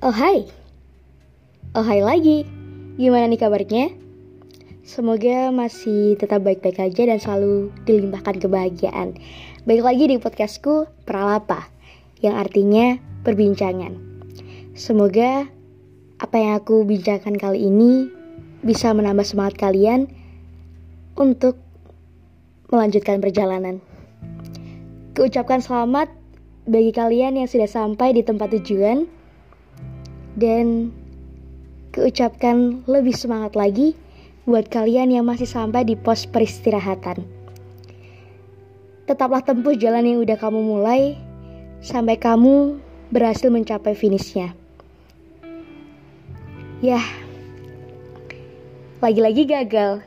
Oh hai. Oh hai lagi. Gimana nih kabarnya? Semoga masih tetap baik-baik aja dan selalu dilimpahkan kebahagiaan. Baik lagi di podcastku Pralapa Yang artinya perbincangan. Semoga apa yang aku bincangkan kali ini Bisa menambah semangat kalian Untuk melanjutkan perjalanan. Kuucapkan selamat bagi kalian yang sudah sampai di tempat tujuan dan keucapkan lebih semangat lagi buat kalian yang masih sampai di pos peristirahatan. Tetaplah tempuh jalan yang udah kamu mulai sampai kamu berhasil mencapai finishnya. Yah, lagi-lagi gagal.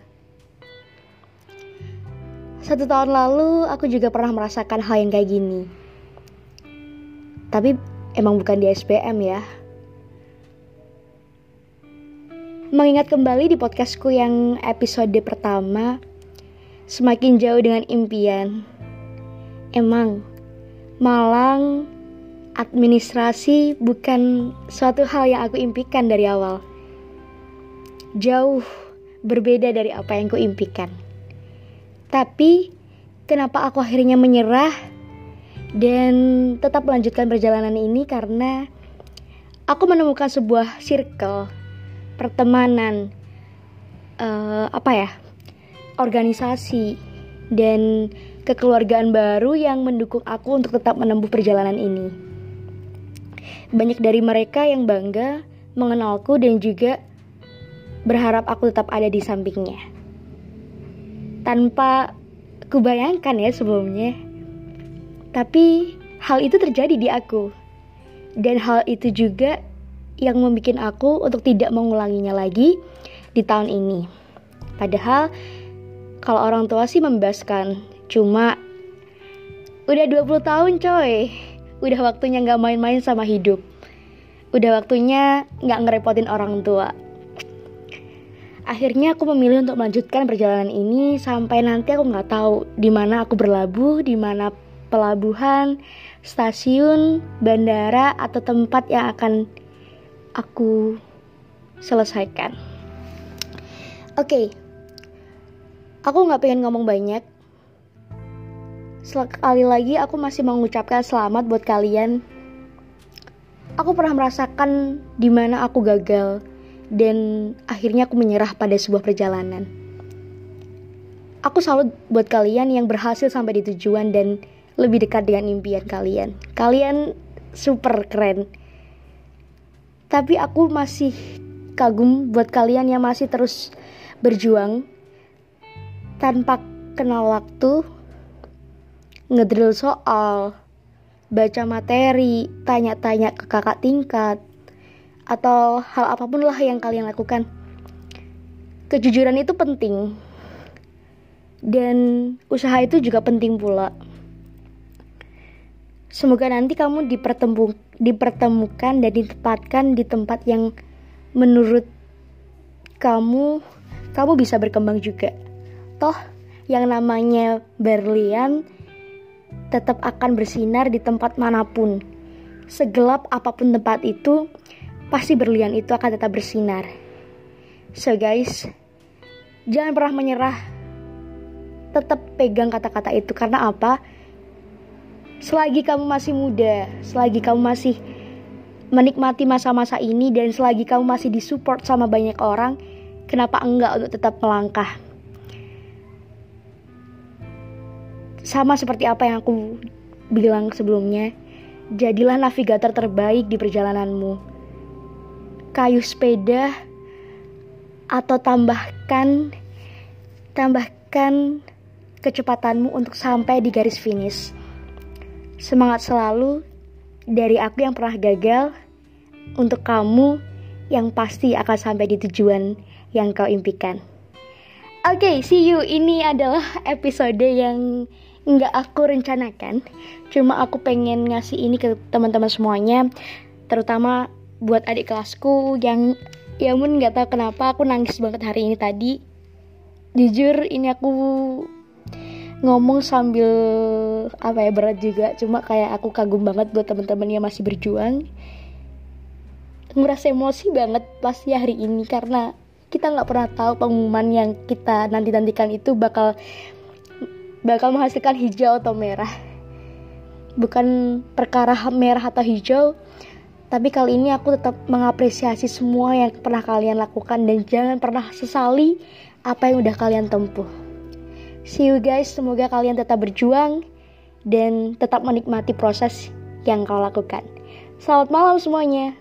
Satu tahun lalu aku juga pernah merasakan hal yang kayak gini. Tapi emang bukan di SBM ya. Mengingat kembali di podcastku yang episode pertama, semakin jauh dengan impian. Emang, Malang administrasi bukan suatu hal yang aku impikan dari awal. Jauh berbeda dari apa yang kuimpikan. Tapi, kenapa aku akhirnya menyerah dan tetap melanjutkan perjalanan ini karena aku menemukan sebuah circle pertemanan, uh, apa ya, organisasi dan kekeluargaan baru yang mendukung aku untuk tetap menempuh perjalanan ini. Banyak dari mereka yang bangga mengenalku dan juga berharap aku tetap ada di sampingnya. Tanpa kubayangkan ya sebelumnya. Tapi hal itu terjadi di aku. Dan hal itu juga yang membuat aku untuk tidak mengulanginya lagi di tahun ini. Padahal kalau orang tua sih membebaskan, cuma udah 20 tahun coy, udah waktunya nggak main-main sama hidup. Udah waktunya nggak ngerepotin orang tua. Akhirnya aku memilih untuk melanjutkan perjalanan ini sampai nanti aku nggak tahu di mana aku berlabuh, di mana pelabuhan, stasiun, bandara atau tempat yang akan aku selesaikan. Oke, okay. aku nggak pengen ngomong banyak. Sekali lagi aku masih mengucapkan selamat buat kalian. Aku pernah merasakan di mana aku gagal dan akhirnya aku menyerah pada sebuah perjalanan. Aku salut buat kalian yang berhasil sampai di tujuan dan lebih dekat dengan impian kalian. Kalian super keren tapi aku masih kagum buat kalian yang masih terus berjuang tanpa kenal waktu, ngedrill soal, baca materi, tanya-tanya ke kakak tingkat, atau hal apa pun lah yang kalian lakukan. Kejujuran itu penting, dan usaha itu juga penting pula. Semoga nanti kamu dipertemu, dipertemukan dan ditempatkan di tempat yang menurut kamu kamu bisa berkembang juga. Toh yang namanya berlian tetap akan bersinar di tempat mana pun. Segelap apa pun tempat itu, pasti berlian itu akan tetap bersinar. So guys, jangan pernah menyerah. Tetap pegang kata-kata itu karena apa? Selagi kamu masih muda, selagi kamu masih menikmati masa-masa ini dan selagi kamu masih disupport sama banyak orang, kenapa enggak untuk tetap melangkah? Sama seperti apa yang aku bilang sebelumnya, jadilah navigator terbaik di perjalananmu. Kayu sepeda atau tambahkan tambahkan kecepatanmu untuk sampai di garis finish. Semangat selalu dari aku yang pernah gagal untuk kamu yang pasti akan sampai di tujuan yang kau impikan. Oke, okay, see you. Ini adalah episode yang nggak aku rencanakan. Cuma aku pengen ngasih ini ke teman-teman semuanya, terutama buat adik kelasku yang ya pun nggak tahu kenapa aku nangis banget hari ini tadi. Jujur ini aku ngomong sambil apa ya berat juga. Cuma kayak aku kagum banget buat teman-teman yang masih berjuang. Nguras emosi banget pasti hari ini karena kita nggak pernah tahu pengumuman yang kita nanti nantikan itu bakal bakal menghasilkan hijau atau merah. Bukan perkara merah atau hijau tapi kali ini aku tetap mengapresiasi semua yang pernah kalian lakukan dan jangan pernah sesali apa yang udah kalian tempuh. See you guys, semoga kalian tetap berjuang dan tetap menikmati proses yang kau lakukan. Selamat malam semuanya.